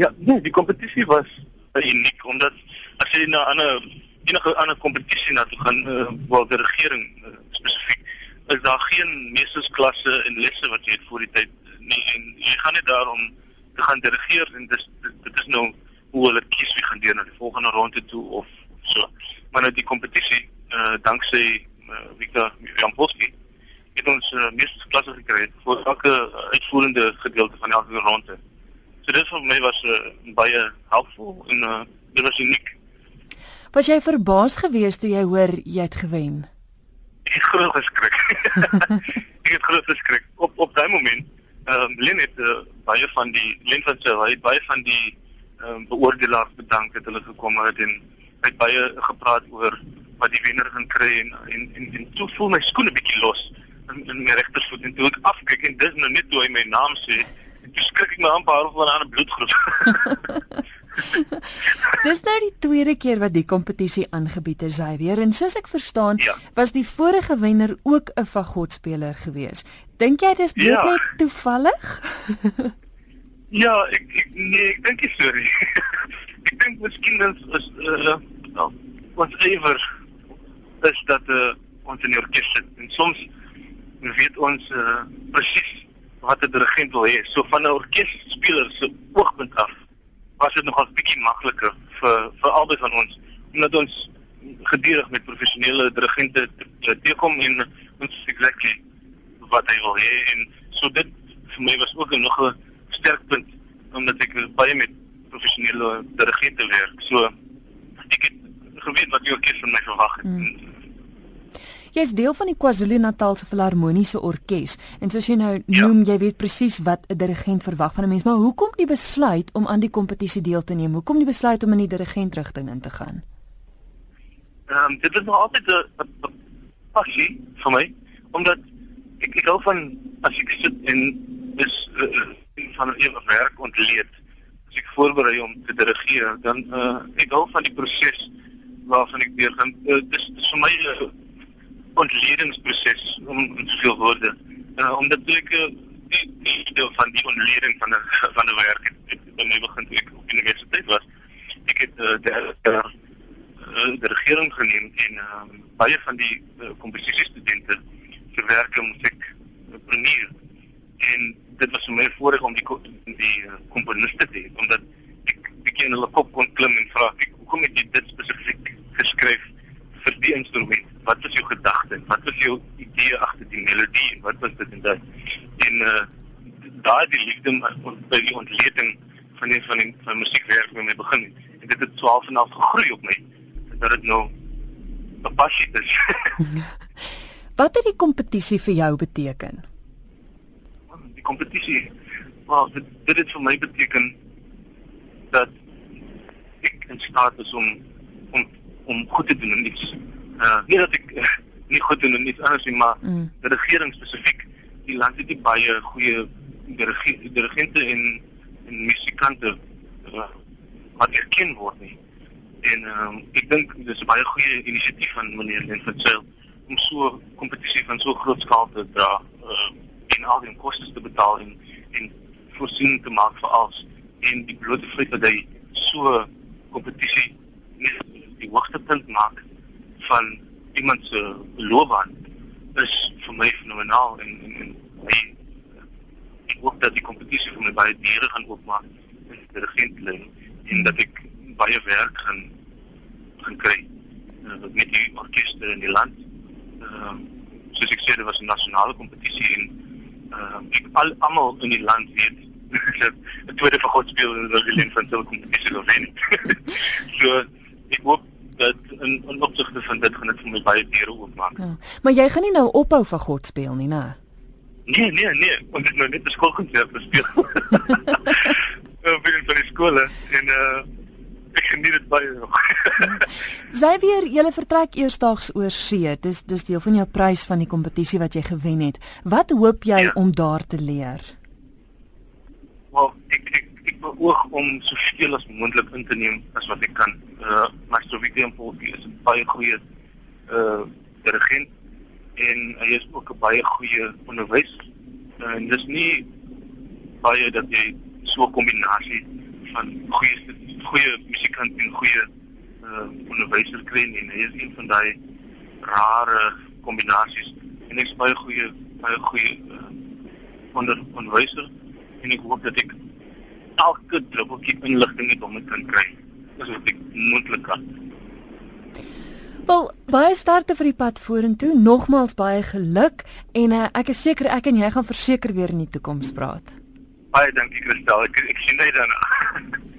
Ja, nee, die kompetisie was uniek omdat as jy na ander enige ander kompetisie na toe gaan uh, waar die regering uh, spesifiek is daar geen meestersklasse en lesse wat jy het voor die tyd nie. En jy gaan net daarom te gaan dirigeer en dis dit is nou hoe hulle kies wie gaan deur na die volgende ronde toe of so. Maar nou die kompetisie uh, danksy uh, Victor Jampolski het ons uh, meestersklasse gekry vir elke uitvoerende gedeelte van elke ronde so dit vir my was uh, baie helpful en uh, dit was uniek Was jy verbaas geweest toe jy hoor jy het gewen? Ek het groot geskrik. ek het groot geskrik. Op op daai oomblik, ehm um, Len het uh, baie van die Len van sy hy baie van die ehm um, beoordelaars bedank dat hulle gekom het en het baie gepraat oor wat die wenner gaan kry en en en, en toe voel my skoene bietjie los in, in my regtervoet en toe ek afkyk en dis nou net toe hy my naam sê, skrik ek my amper half van 'n bloedgroep. Dis nou die tweede keer wat die kompetisie aangebied is, Xavier, en soos ek verstaan, ja. was die vorige wenner ook 'n fagotspeler geweest. Dink jy dis ja. net toevallig? ja, ek ek nee, ek dink dit sorry. ek dink miskien is is uh nou, wat ewer is dat uh, ons in die orkes sit en soms weet ons uh, presies wat 'n dirigent wil hê. So van 'n orkesspeler se oogpunt af was dit nogal bietjie makliker vir vir albei van ons omdat ons gedurig met professionele dirigente teekom en ons exactly wat hy wil hê en so dit vir my was ook nog 'n sterk punt omdat ek baie met professionele dirigente werk. So ek het geweet wat die orkes van my verwag het. Mm. Jy's deel van die KwaZulu-Natal se Filharmoniese Orkees en soos jy nou ja. noem, jy weet presies wat 'n dirigent verwag van 'n mens, maar hoekom die besluit om aan die kompetisie deel te neem? Hoekom die besluit om in die dirigentrigting in te gaan? Ehm um, dit is nog altyd 'n passie vir my omdat ek ek hou van as ek sit en is uh, van 'n ewige werk ontleed as ek voorberei om te dirigeer dan uh, ek hou van die proses waarvan ek deur gaan uh, dis, dis vir my uh, ontledingsproses om in soveel woorde. Uh, die, die deel van die ontleding van 'n van 'n werk by my begin toe ek op universiteit was. Ek het uh, die regering geneem en uh, baie van die uh, komposisiestudente se werke moet ek premier en dit was vir my voorreg om die die uh, te hê omdat ek begin hulle kop kon klim en vra ek hoekom het jy dit spesifiek geskryf vir die instrument wat was jou gedagte? Wat was jou idee agter die melodie? Wat was dit en dat? En uh daai die liefde by die ontleding van die van die van musiekwerk met my begin. En dit het 12 en 'n half gegroei op my dat dit nou 'n passie is. wat het die kompetisie vir jou beteken? Die kompetisie, wel dit dit het vir my beteken dat ek in staat is om om om goed te doen in iets uh, nie dat ek uh, nie goed doen en iets anders nie, maar mm. die regering spesifiek die land het nie baie goeie dirigente en en musikante uh, wat erken word nie. En um, ek dink dis 'n baie goeie inisiatief van meneer Len van Sail om so kompetisie van so groot skaal te dra uh, en al die koste te betaal en en voorsien te maak vir alles en die blote feit dat hy so kompetisie nie die hoogtepunt maak van iemand se loopbaan is vir my fenomenaal en en, en my ek hoop dat die kompetisie vir my baie diere gaan oopmaak in die regentlyn en dat ek baie werk gaan gaan kry uh, met die orkeste in die land. Ehm uh, soos ek sê dit was 'n nasionale kompetisie en uh, ek al almal in die land weet dat 'n tweede vir God speel in die Berlin van so 'n kompetisie gewen. so ek hoop dat in in opsigte van dit gaan dit vir my baie deure oopmaak. Ja. Maar jy gaan nie nou ophou van God speel nie, né? Nee, nee, nee, want dit nou net 'n skoolkonsert speel. Ek in die skool en uh ek geniet dit baie nog. Xavier, jy vertrek eersdaags oor see. Dis dis deel van jou prys van die kompetisie wat jy gewen het. Wat hoop jy ja. om daar te leer? Wel, ek ek beoog om soveel as moontlik in te neem as wat ek kan. Uh Master William Polky is 'n baie goeie uh dirigent en hy is ook 'n baie goeie onderwyser. Uh, en dis nie baie dat jy so 'n kombinasie van goeie goeie musikant en goeie uh onderwyser kry nie. Hy is een van daai rare kombinasies en ek's baie goeie baie goeie uh, onder onderwyser en ek hoop dat ek elke druppeltjie inligting het om dit kan kry. Dis wat ek moontlik kan. Wel, baie sterkte vir die pad vorentoe. Nogmaals baie geluk en uh, ek is seker ek en jy gaan verseker weer in die toekoms praat. Baie dankie Christel. Ek ek sien net daarna.